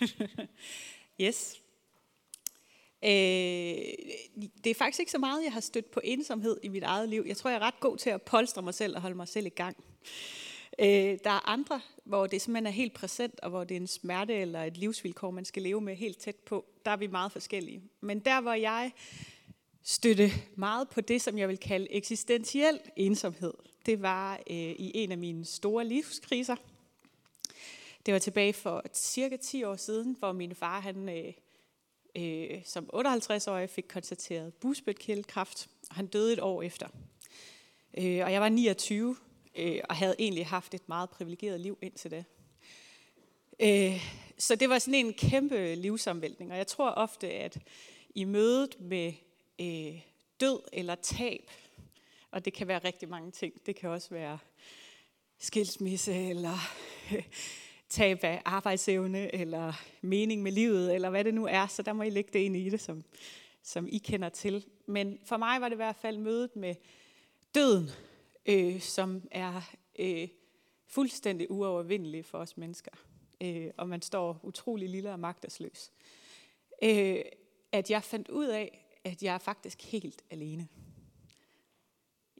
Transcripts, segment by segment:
yes. Øh, det er faktisk ikke så meget, jeg har stødt på ensomhed i mit eget liv. Jeg tror, jeg er ret god til at polstre mig selv og holde mig selv i gang. Øh, der er andre, hvor det simpelthen er helt præsent, og hvor det er en smerte eller et livsvilkår, man skal leve med helt tæt på. Der er vi meget forskellige. Men der, hvor jeg støtte meget på det, som jeg vil kalde eksistentiel ensomhed, det var øh, i en af mine store livskriser. Det var tilbage for cirka 10 år siden, hvor min far han, øh, øh, som 58-årig fik konstateret busbødkældekræft, og han døde et år efter. Øh, og jeg var 29, øh, og havde egentlig haft et meget privilegeret liv indtil da. Øh, så det var sådan en kæmpe livsomvæltning, og jeg tror ofte, at i mødet med øh, død eller tab, og det kan være rigtig mange ting. Det kan også være skilsmisse, eller tab af arbejdsevne, eller mening med livet, eller hvad det nu er. Så der må I lægge det ind i det, som, som I kender til. Men for mig var det i hvert fald mødet med døden, øh, som er øh, fuldstændig uovervindelig for os mennesker. Øh, og man står utrolig lille og magtesløs. Øh, at jeg fandt ud af, at jeg er faktisk helt alene.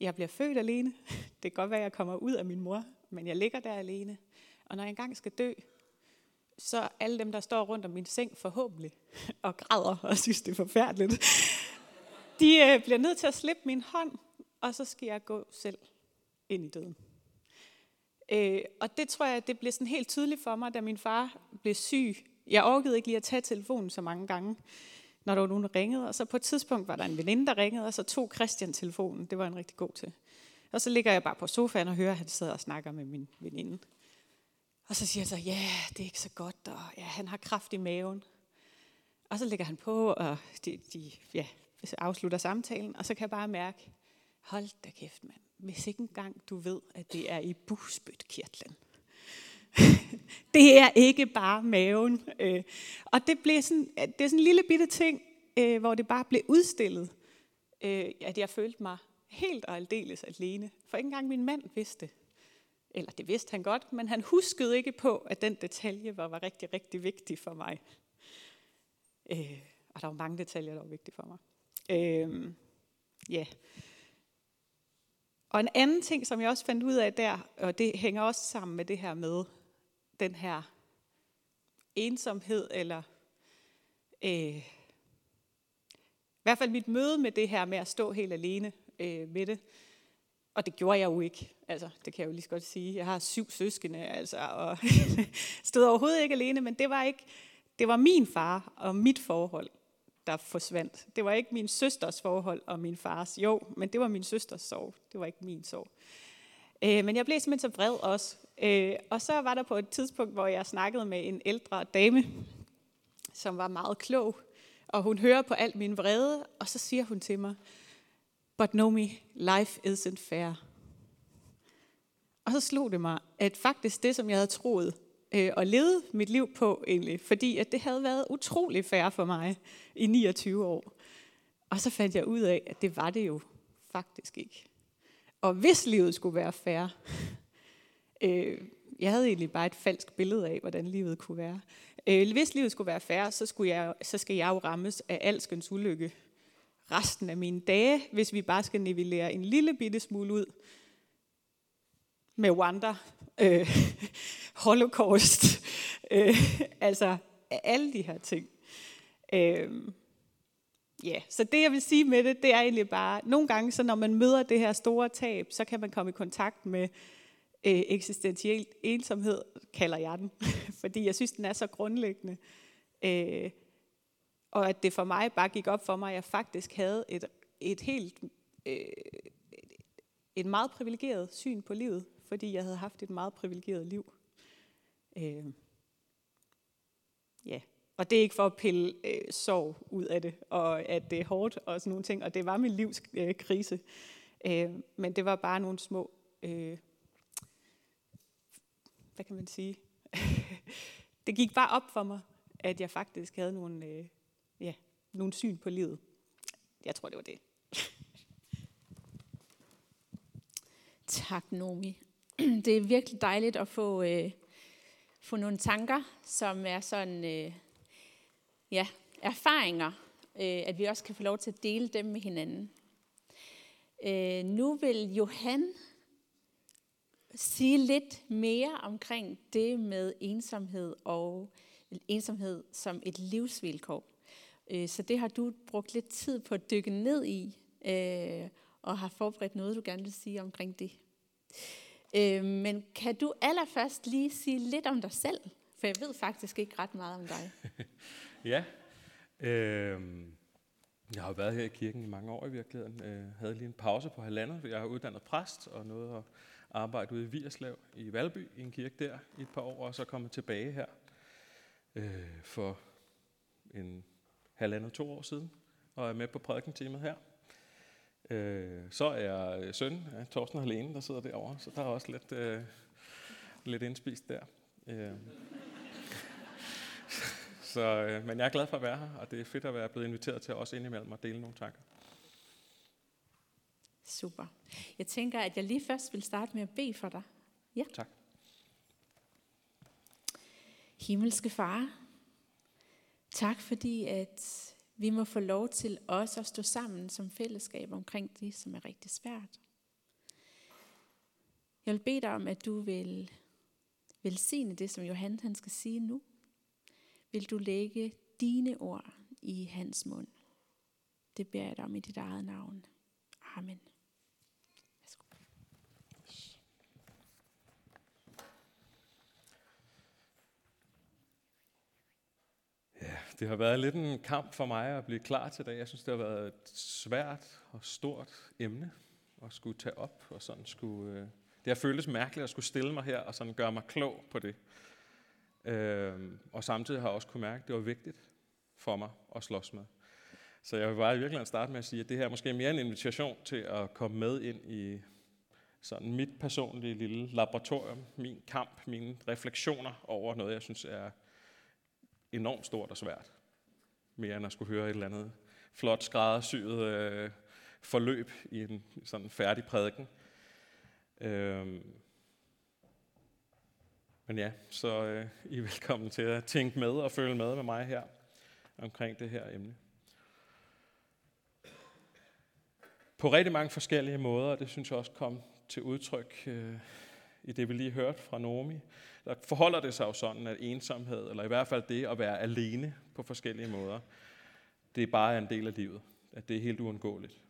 Jeg bliver født alene. Det kan godt være, at jeg kommer ud af min mor, men jeg ligger der alene. Og når jeg engang skal dø, så alle dem, der står rundt om min seng forhåbentlig og græder og synes, det er forfærdeligt, de øh, bliver nødt til at slippe min hånd, og så skal jeg gå selv ind i døden. Øh, og det tror jeg, det blev sådan helt tydeligt for mig, da min far blev syg. Jeg orkede ikke lige at tage telefonen så mange gange, når der var nogen, der ringede. Og så på et tidspunkt var der en veninde, der ringede, og så tog Christian telefonen. Det var en rigtig god til. Og så ligger jeg bare på sofaen og hører, at han sidder og snakker med min veninde. Og så siger han så, ja, det er ikke så godt, og ja, han har kraft i maven. Og så lægger han på, og de, de ja, afslutter samtalen, og så kan jeg bare mærke, hold da kæft mand, hvis ikke engang du ved, at det er i busbødkirtlen. det er ikke bare maven. Øh, og det, blev sådan, det er sådan en lille bitte ting, øh, hvor det bare blev udstillet, øh, at jeg følte mig helt og aldeles alene. For ikke engang min mand vidste eller det vidste han godt, men han huskede ikke på, at den detalje var, var rigtig, rigtig vigtig for mig. Øh, og der var mange detaljer, der var vigtige for mig. Øh, ja. Yeah. Og en anden ting, som jeg også fandt ud af der, og det hænger også sammen med det her med den her ensomhed, eller øh, i hvert fald mit møde med det her med at stå helt alene øh, med det, og det gjorde jeg jo ikke. Altså, det kan jeg jo lige så godt sige. Jeg har syv søskende, altså, og stod overhovedet ikke alene, men det var ikke, det var min far og mit forhold, der forsvandt. Det var ikke min søsters forhold og min fars. Jo, men det var min søsters sorg. Det var ikke min sorg. Øh, men jeg blev simpelthen så vred også. Øh, og så var der på et tidspunkt, hvor jeg snakkede med en ældre dame, som var meget klog, og hun hører på alt min vrede, og så siger hun til mig, But know me, life isn't fair. Og så slog det mig, at faktisk det, som jeg havde troet øh, og levet mit liv på egentlig, fordi at det havde været utrolig fair for mig i 29 år. Og så fandt jeg ud af, at det var det jo faktisk ikke. Og hvis livet skulle være fair, øh, jeg havde egentlig bare et falsk billede af, hvordan livet kunne være. Øh, hvis livet skulle være fair, så, skulle jeg, så skal jeg jo rammes af alskens ulykke resten af mine dage, hvis vi bare skal nivellere en lille bitte smule ud med Wanda, øh, Holocaust, øh, altså alle de her ting. Øh, Ja, yeah. så det jeg vil sige med det, det er egentlig bare, nogle gange, så når man møder det her store tab, så kan man komme i kontakt med øh, eksistentiel ensomhed, kalder jeg den, fordi jeg synes, den er så grundlæggende. Øh, og at det for mig bare gik op for mig, at jeg faktisk havde et, et helt, øh, et meget privilegeret syn på livet, fordi jeg havde haft et meget privilegeret liv. Øh, ja, og det er ikke for at pille øh, sorg ud af det, og at det er hårdt og sådan nogle ting, og det var min livs øh, krise. Øh, men det var bare nogle små, øh, hvad kan man sige, det gik bare op for mig, at jeg faktisk havde nogle, øh, ja, nogle syn på livet. Jeg tror, det var det. Tak, Nomi. Det er virkelig dejligt at få, øh, få nogle tanker, som er sådan, øh, ja, erfaringer, øh, at vi også kan få lov til at dele dem med hinanden. Øh, nu vil Johan sige lidt mere omkring det med ensomhed og ensomhed som et livsvilkår. Øh, så det har du brugt lidt tid på at dykke ned i, øh, og har forberedt noget, du gerne vil sige omkring det. Øh, men kan du allerførst lige sige lidt om dig selv? For jeg ved faktisk ikke ret meget om dig. ja. Øh, jeg har været her i kirken i mange år i virkeligheden. Jeg havde lige en pause på halvandet, for jeg har uddannet præst og noget at arbejde ude i Vierslev i Valby i en kirke der i et par år, og så kommet tilbage her øh, for en halvandet to år siden, og er med på prædikentemaet her. Øh, så er jeg søn af Torsten og Helene, der sidder derovre, så der er også lidt, øh, lidt indspist der. Øh. Så, øh, men jeg er glad for at være her, og det er fedt at være blevet inviteret til også indimellem at dele nogle tanker. Super. Jeg tænker, at jeg lige først vil starte med at bede for dig. Ja. Tak. Himmelske Far, tak fordi, at vi må få lov til også at stå sammen som fællesskab omkring det, som er rigtig svært. Jeg vil bede dig om, at du vil velsigne det, som Johan han skal sige nu. Vil du lægge dine ord i hans mund. Det beder jeg dig om i dit eget navn. Amen. Det har været lidt en kamp for mig at blive klar til det. Jeg synes, det har været et svært og stort emne at skulle tage op. Og sådan skulle, øh, det har føltes mærkeligt at skulle stille mig her og sådan gøre mig klog på det. Øh, og samtidig har jeg også kunne mærke, at det var vigtigt for mig at slås med. Så jeg vil bare i virkeligheden starte med at sige, at det her er måske mere en invitation til at komme med ind i sådan mit personlige lille laboratorium, min kamp, mine refleksioner over noget, jeg synes er enormt stort og svært. Mere end at skulle høre et eller andet flot skræddersyet øh, forløb i en sådan færdig prædiken. Øhm. Men ja, så øh, I er velkommen til at tænke med og følge med med mig her omkring det her emne. På rigtig mange forskellige måder, det synes jeg også kom til udtryk øh, i det, vi lige hørte fra Nomi, der forholder det sig jo sådan, at ensomhed, eller i hvert fald det at være alene på forskellige måder, det er bare en del af livet. At det er helt uundgåeligt.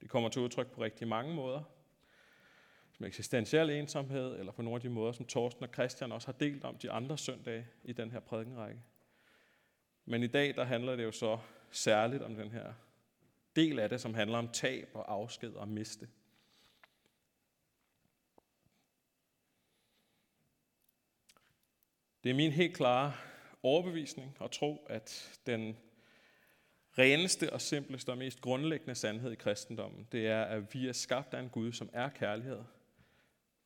Det kommer til udtryk på rigtig mange måder. Som eksistentiel ensomhed, eller på nogle af de måder, som Torsten og Christian også har delt om de andre søndage i den her prædikenrække. Men i dag, der handler det jo så særligt om den her del af det, som handler om tab og afsked og miste. Det er min helt klare overbevisning og tro, at den reneste og simpleste og mest grundlæggende sandhed i kristendommen, det er, at vi er skabt af en Gud, som er kærlighed,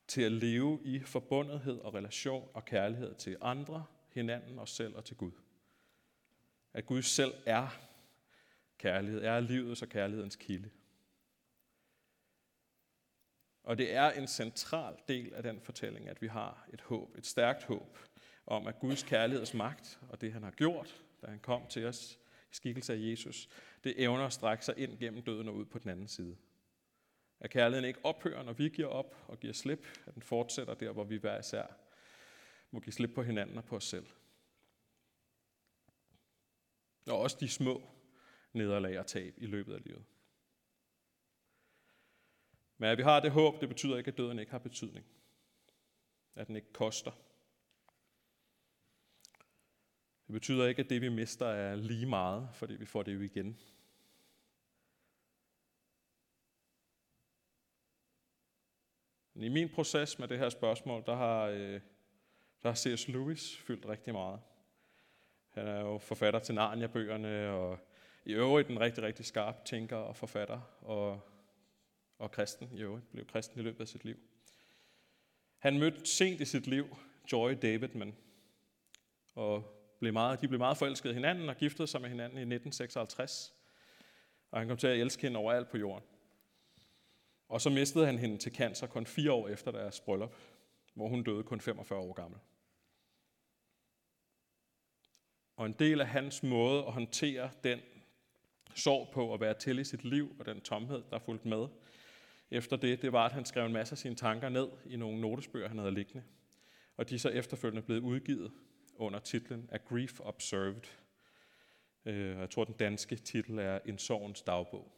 til at leve i forbundethed og relation og kærlighed til andre, hinanden, os selv og til Gud. At Gud selv er kærlighed, er livets og kærlighedens kilde. Og det er en central del af den fortælling, at vi har et håb, et stærkt håb, om, at Guds kærligheds magt og det, han har gjort, da han kom til os i skikkelse af Jesus, det evner at strække sig ind gennem døden og ud på den anden side. At kærligheden ikke ophører, når vi giver op og giver slip, at den fortsætter der, hvor vi hver især må give slip på hinanden og på os selv. Og også de små nederlag og tab i løbet af livet. Men at vi har det håb, det betyder ikke, at døden ikke har betydning. At den ikke koster. Det betyder ikke, at det vi mister er lige meget, fordi vi får det jo igen. Men I min proces med det her spørgsmål, der har, øh, der har C.S. Lewis fyldt rigtig meget. Han er jo forfatter til Narnia-bøgerne, og i øvrigt en rigtig, rigtig skarp tænker og forfatter, og, og kristen i øvrigt, blev kristen i løbet af sit liv. Han mødte sent i sit liv Joy Davidman, og blev meget, de blev meget forelskede hinanden og giftede sig med hinanden i 1956. Og han kom til at elske hende overalt på jorden. Og så mistede han hende til cancer kun fire år efter deres bryllup, hvor hun døde kun 45 år gammel. Og en del af hans måde at håndtere den sorg på at være til i sit liv, og den tomhed, der fulgte med efter det, det var, at han skrev en masse af sine tanker ned i nogle notesbøger, han havde liggende. Og de er så efterfølgende blevet udgivet under titlen A Grief Observed. Øh, jeg tror, den danske titel er En sorgens dagbog.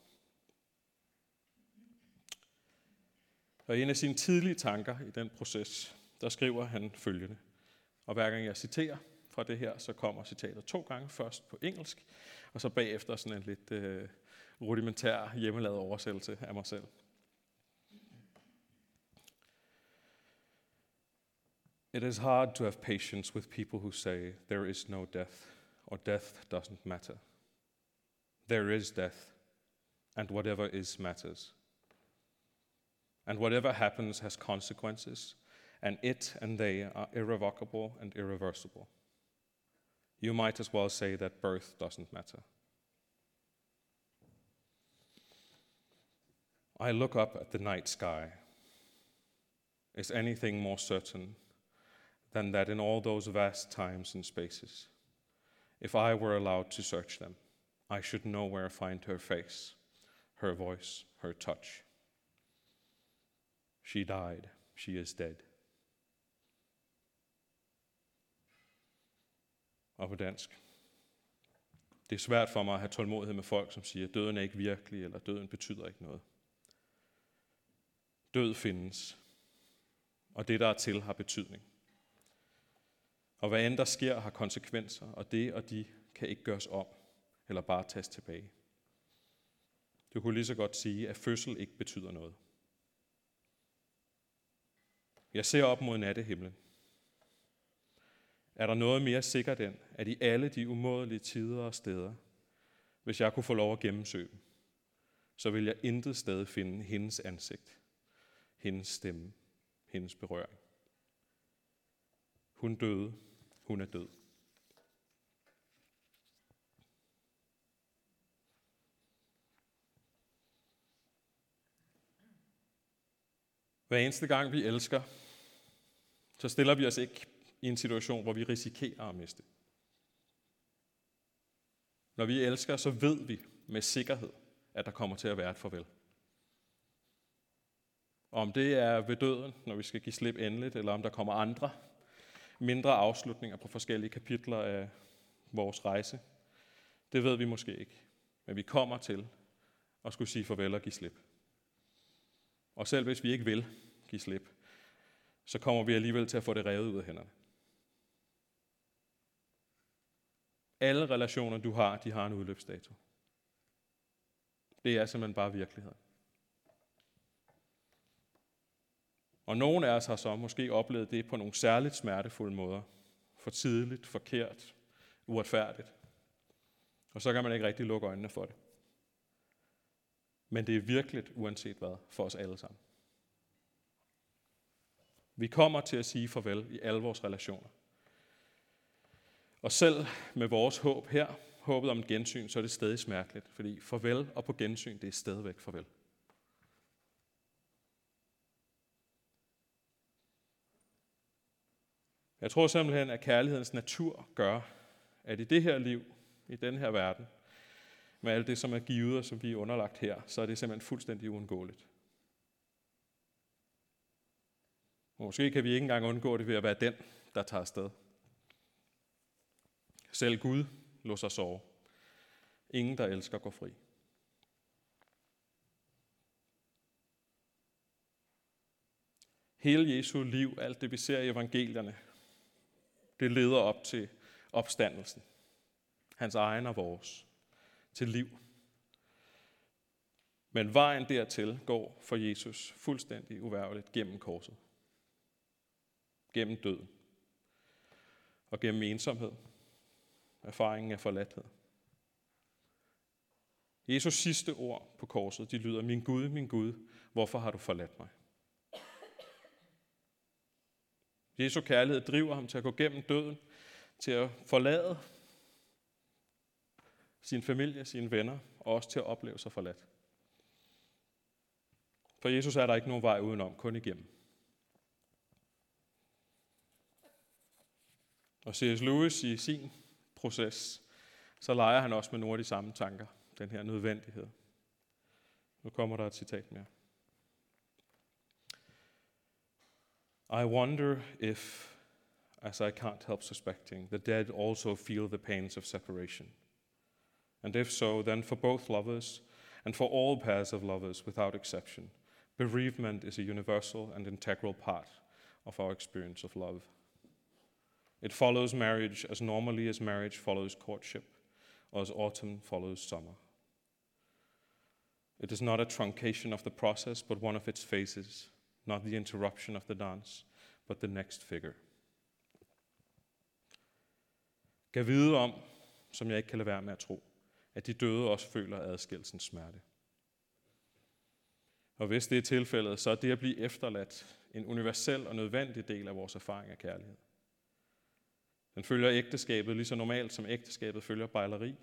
Og en af sine tidlige tanker i den proces, der skriver han følgende. Og hver gang jeg citerer fra det her, så kommer citatet to gange. Først på engelsk, og så bagefter sådan en lidt øh, rudimentær hjemmelavet oversættelse af mig selv. It is hard to have patience with people who say there is no death or death doesn't matter. There is death, and whatever is matters. And whatever happens has consequences, and it and they are irrevocable and irreversible. You might as well say that birth doesn't matter. I look up at the night sky. Is anything more certain than that in all those vast times and spaces, if I were allowed to search them, I should nowhere find her face, her voice, her touch. She died. She is dead. Og på dansk. Det er svært for mig at have tålmodighed med folk, som siger, at døden er ikke virkelig, eller døden betyder ikke noget. Død findes, og det, der er til, har betydning. Og hvad end der sker, har konsekvenser, og det og de kan ikke gøres om, eller bare tages tilbage. Du kunne lige så godt sige, at fødsel ikke betyder noget. Jeg ser op mod nattehimlen. Er der noget mere sikkert end, at i alle de umådelige tider og steder, hvis jeg kunne få lov at gennemsøge dem, så vil jeg intet sted finde hendes ansigt, hendes stemme, hendes berøring. Hun døde, hun er død. Hver eneste gang vi elsker, så stiller vi os ikke i en situation, hvor vi risikerer at miste. Når vi elsker, så ved vi med sikkerhed, at der kommer til at være et farvel. Og om det er ved døden, når vi skal give slip endeligt, eller om der kommer andre mindre afslutninger på forskellige kapitler af vores rejse, det ved vi måske ikke. Men vi kommer til at skulle sige farvel og give slip. Og selv hvis vi ikke vil give slip, så kommer vi alligevel til at få det revet ud af hænderne. Alle relationer, du har, de har en udløbsdato. Det er simpelthen bare virkeligheden. Og nogen af os har så måske oplevet det på nogle særligt smertefulde måder. For tidligt, forkert, uretfærdigt. Og så kan man ikke rigtig lukke øjnene for det. Men det er virkelig, uanset hvad, for os alle sammen. Vi kommer til at sige farvel i alle vores relationer. Og selv med vores håb her, håbet om et gensyn, så er det stadig smerteligt, fordi farvel og på gensyn, det er stadigvæk farvel. Jeg tror simpelthen, at kærlighedens natur gør, at i det her liv, i den her verden, med alt det, som er givet og som vi er underlagt her, så er det simpelthen fuldstændig uundgåeligt. Og måske kan vi ikke engang undgå det ved at være den, der tager afsted. Selv Gud lå sig sove. Ingen, der elsker, går fri. Hele Jesu liv, alt det vi ser i evangelierne, det leder op til opstandelsen. Hans egen og vores. Til liv. Men vejen dertil går for Jesus fuldstændig uværligt gennem korset. Gennem døden. Og gennem ensomhed. Erfaringen af forladthed. Jesus sidste ord på korset, de lyder, min Gud, min Gud, hvorfor har du forladt mig? Jesu kærlighed driver ham til at gå gennem døden, til at forlade sin familie, sine venner, og også til at opleve sig forladt. For Jesus er der ikke nogen vej udenom, kun igennem. Og C.S. Lewis i sin proces, så leger han også med nogle af de samme tanker, den her nødvendighed. Nu kommer der et citat mere. I wonder if, as I can't help suspecting, the dead also feel the pains of separation. And if so, then for both lovers and for all pairs of lovers without exception, bereavement is a universal and integral part of our experience of love. It follows marriage as normally as marriage follows courtship, or as autumn follows summer. It is not a truncation of the process, but one of its phases, not the interruption of the dance, but the next figure. Gav vide om, som jeg ikke kan lade være med at tro, at de døde også føler adskillelsens smerte. Og hvis det er tilfældet, så er det at blive efterladt en universel og nødvendig del af vores erfaring af kærlighed. Den følger ægteskabet lige så normalt, som ægteskabet følger bejleri,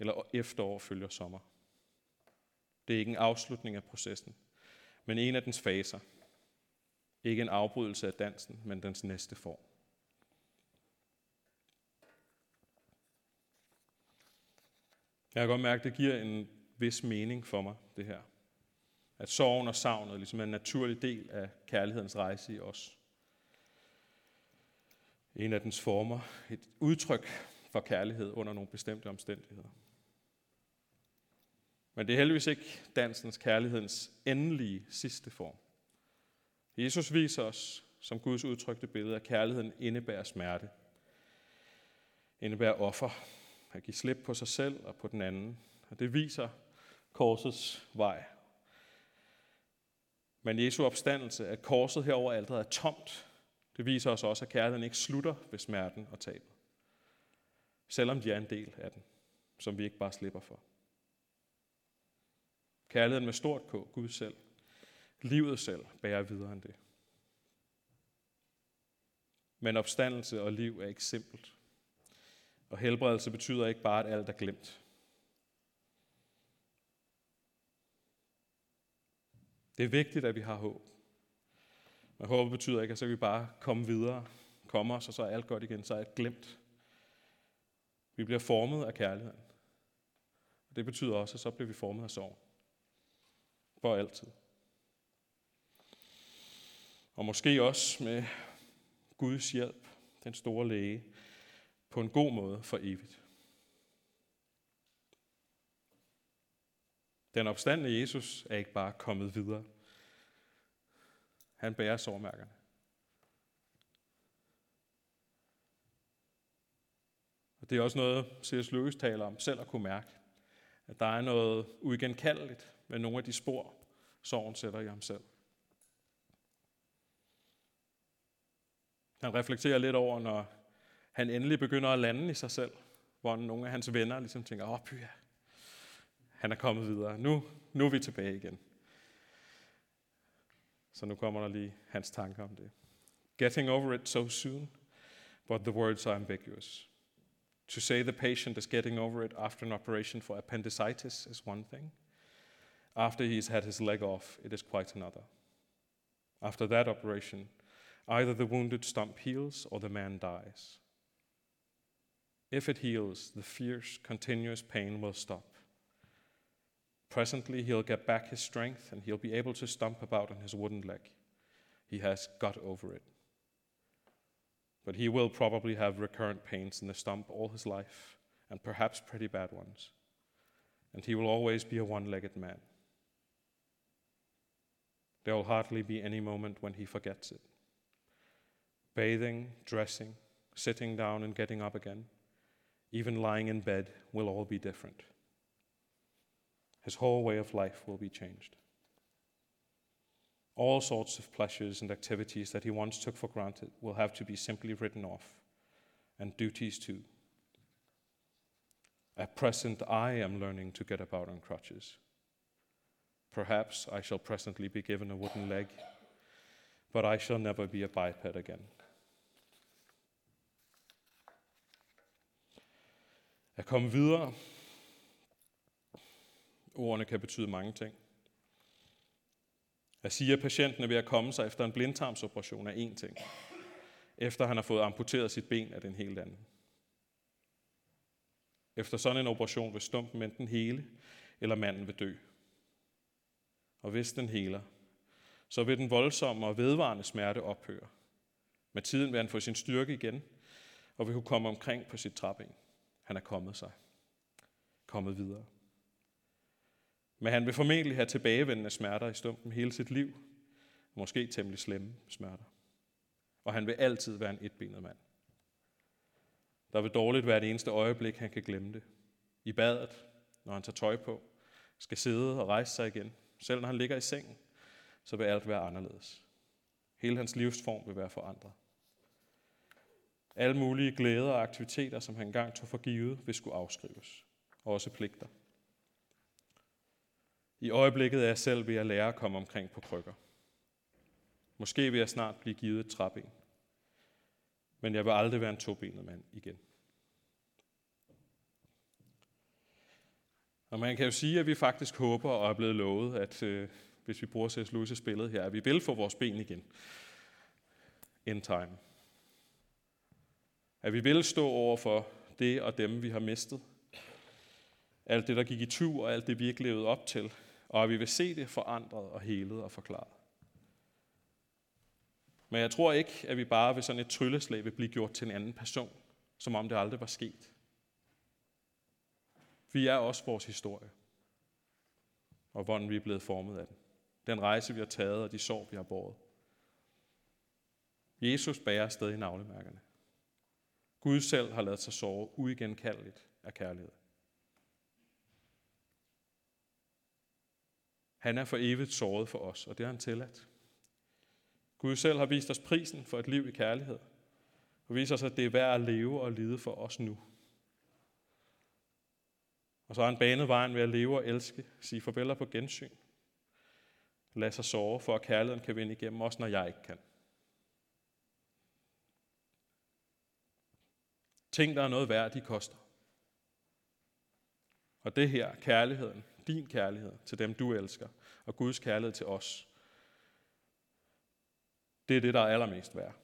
eller efterår følger sommer. Det er ikke en afslutning af processen, men en af dens faser. Ikke en afbrydelse af dansen, men dens næste form. Jeg kan godt mærke, at det giver en vis mening for mig, det her. At sorgen og savnet ligesom er en naturlig del af kærlighedens rejse i os. En af dens former. Et udtryk for kærlighed under nogle bestemte omstændigheder. Men det er heldigvis ikke dansens kærlighedens endelige sidste form. Jesus viser os, som Guds udtrykte billede, at kærligheden indebærer smerte. Indebærer offer. At give slip på sig selv og på den anden. Og det viser korsets vej. Men Jesu opstandelse, at korset herover aldrig er tomt, det viser os også, at kærligheden ikke slutter ved smerten og tabet. Selvom de er en del af den, som vi ikke bare slipper for. Kærligheden med stort K, Gud selv. Livet selv bærer videre end det. Men opstandelse og liv er ikke simpelt. Og helbredelse betyder ikke bare, at alt er glemt. Det er vigtigt, at vi har håb. Men håb betyder ikke, at så kan vi bare komme videre, komme os, og så er alt godt igen, så er alt glemt. Vi bliver formet af kærligheden. Og det betyder også, at så bliver vi formet af sorg. For altid. Og måske også med Guds hjælp, den store læge, på en god måde for evigt. Den opstandende Jesus er ikke bare kommet videre. Han bærer sårmærkerne. Og det er også noget, C.S. Lewis taler om selv at kunne mærke. At der er noget uigenkaldeligt med nogle af de spor, sorgen sætter i ham selv. Han reflekterer lidt over, når han endelig begynder at lande i sig selv, hvor nogle af hans venner ligesom tænker, åh, oh, han er kommet videre. Nu, nu er vi tilbage igen. Så nu kommer der lige hans tanker om det. Getting over it so soon, but the words are ambiguous. To say the patient is getting over it after an operation for appendicitis is one thing. After he's had his leg off, it is quite another. After that operation, either the wounded stump heals or the man dies. If it heals, the fierce, continuous pain will stop. Presently, he'll get back his strength and he'll be able to stump about on his wooden leg. He has got over it. But he will probably have recurrent pains in the stump all his life, and perhaps pretty bad ones. And he will always be a one legged man. There will hardly be any moment when he forgets it. Bathing, dressing, sitting down, and getting up again, even lying in bed, will all be different. His whole way of life will be changed. All sorts of pleasures and activities that he once took for granted will have to be simply written off, and duties too. At present, I am learning to get about on crutches. Perhaps I shall presently be given a wooden leg, but I shall never be a biped again. At komme videre Ordene kan betyde mange ting. At sige, at patienten er ved at komme sig efter en blindtarmsoperation er en ting. Efter han har fået amputeret sit ben er det en helt anden. Efter sådan en operation vil stumpen enten hele, eller manden vil dø. Og hvis den heler, så vil den voldsomme og vedvarende smerte ophøre. Med tiden vil han få sin styrke igen, og vil kunne komme omkring på sit trapping. Han er kommet sig. Kommet videre. Men han vil formentlig have tilbagevendende smerter i stumpen hele sit liv. Måske temmelig slemme smerter. Og han vil altid være en etbenet mand. Der vil dårligt være det eneste øjeblik, han kan glemme det. I badet, når han tager tøj på, skal sidde og rejse sig igen. Selv når han ligger i sengen, så vil alt være anderledes. Hele hans livsform vil være forandret. Alle mulige glæder og aktiviteter, som han engang tog for givet, vil skulle afskrives. Også pligter. I øjeblikket er jeg selv ved at lære at komme omkring på krykker. Måske vil jeg snart blive givet et træben. Men jeg vil aldrig være en tobenet mand igen. Og man kan jo sige, at vi faktisk håber og er blevet lovet, at øh, hvis vi bruger C.S. Lewis' billede her, at vi vil få vores ben igen. End time. At vi vil stå over for det og dem, vi har mistet. Alt det, der gik i tur, og alt det, vi ikke levede op til. Og at vi vil se det forandret og helet og forklaret. Men jeg tror ikke, at vi bare ved sådan et trylleslag vil blive gjort til en anden person, som om det aldrig var sket. Vi er også vores historie, og hvordan vi er blevet formet af den. Den rejse, vi har taget, og de sår, vi har båret. Jesus bærer stadig navlemærkerne. Gud selv har lavet sig sove uigenkaldeligt af kærlighed. Han er for evigt såret for os, og det har han tilladt. Gud selv har vist os prisen for et liv i kærlighed, og viser os, at det er værd at leve og lide for os nu. Og så har han banet vejen ved at leve og elske, sige farvel på gensyn. Lad sig sove, for at kærligheden kan vinde igennem, også når jeg ikke kan. Ting, der er noget værd, de koster. Og det her, kærligheden, din kærlighed til dem, du elsker, og Guds kærlighed til os, det er det, der er allermest værd.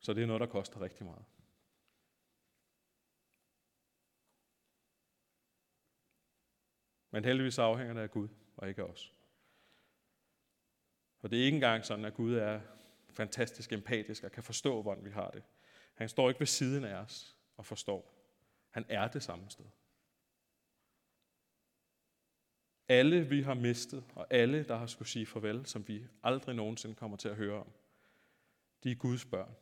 Så det er noget, der koster rigtig meget. Men heldigvis afhænger det af Gud, og ikke af os. Og det er ikke engang sådan, at Gud er fantastisk empatisk og kan forstå, hvordan vi har det. Han står ikke ved siden af os og forstår. Han er det samme sted. Alle vi har mistet, og alle, der har skulle sige farvel, som vi aldrig nogensinde kommer til at høre om, de er Guds børn.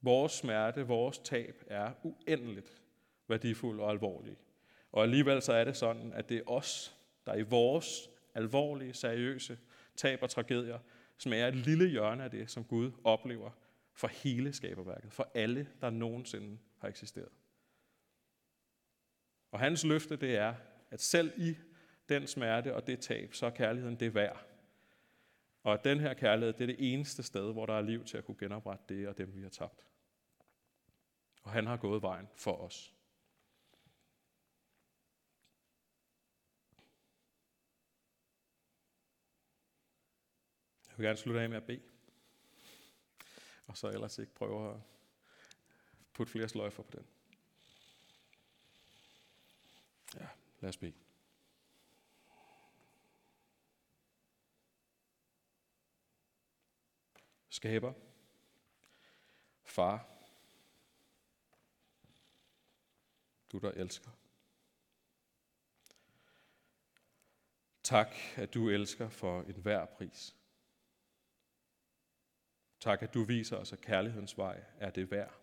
Vores smerte, vores tab er uendeligt værdifuld og alvorlig. Og alligevel så er det sådan, at det er os, der i vores alvorlige, seriøse tab og tragedier, som er et lille hjørne af det, som Gud oplever for hele skaberværket, for alle, der nogensinde har eksisteret. Og hans løfte, det er, at selv i den smerte og det tab, så er kærligheden det værd. Og at den her kærlighed, det er det eneste sted, hvor der er liv til at kunne genoprette det og dem, vi har tabt. Og han har gået vejen for os. Jeg vil gerne slutte af med at bede. Og så ellers ikke prøve at putte flere sløjfer på den. Ja, lad os bede. Skaber, far, du der elsker. Tak, at du elsker for enhver pris. Tak, at du viser os, at kærlighedens vej er det værd.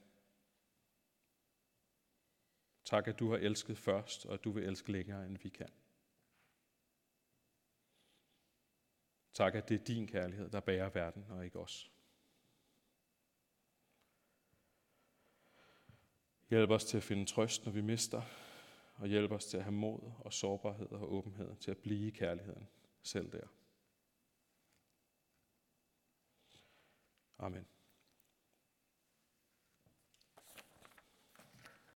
Tak, at du har elsket først, og at du vil elske længere, end vi kan. Tak, at det er din kærlighed, der bærer verden, og ikke os. Hjælp os til at finde trøst, når vi mister, og hjælp os til at have mod og sårbarhed og åbenhed til at blive kærligheden selv der. Amen.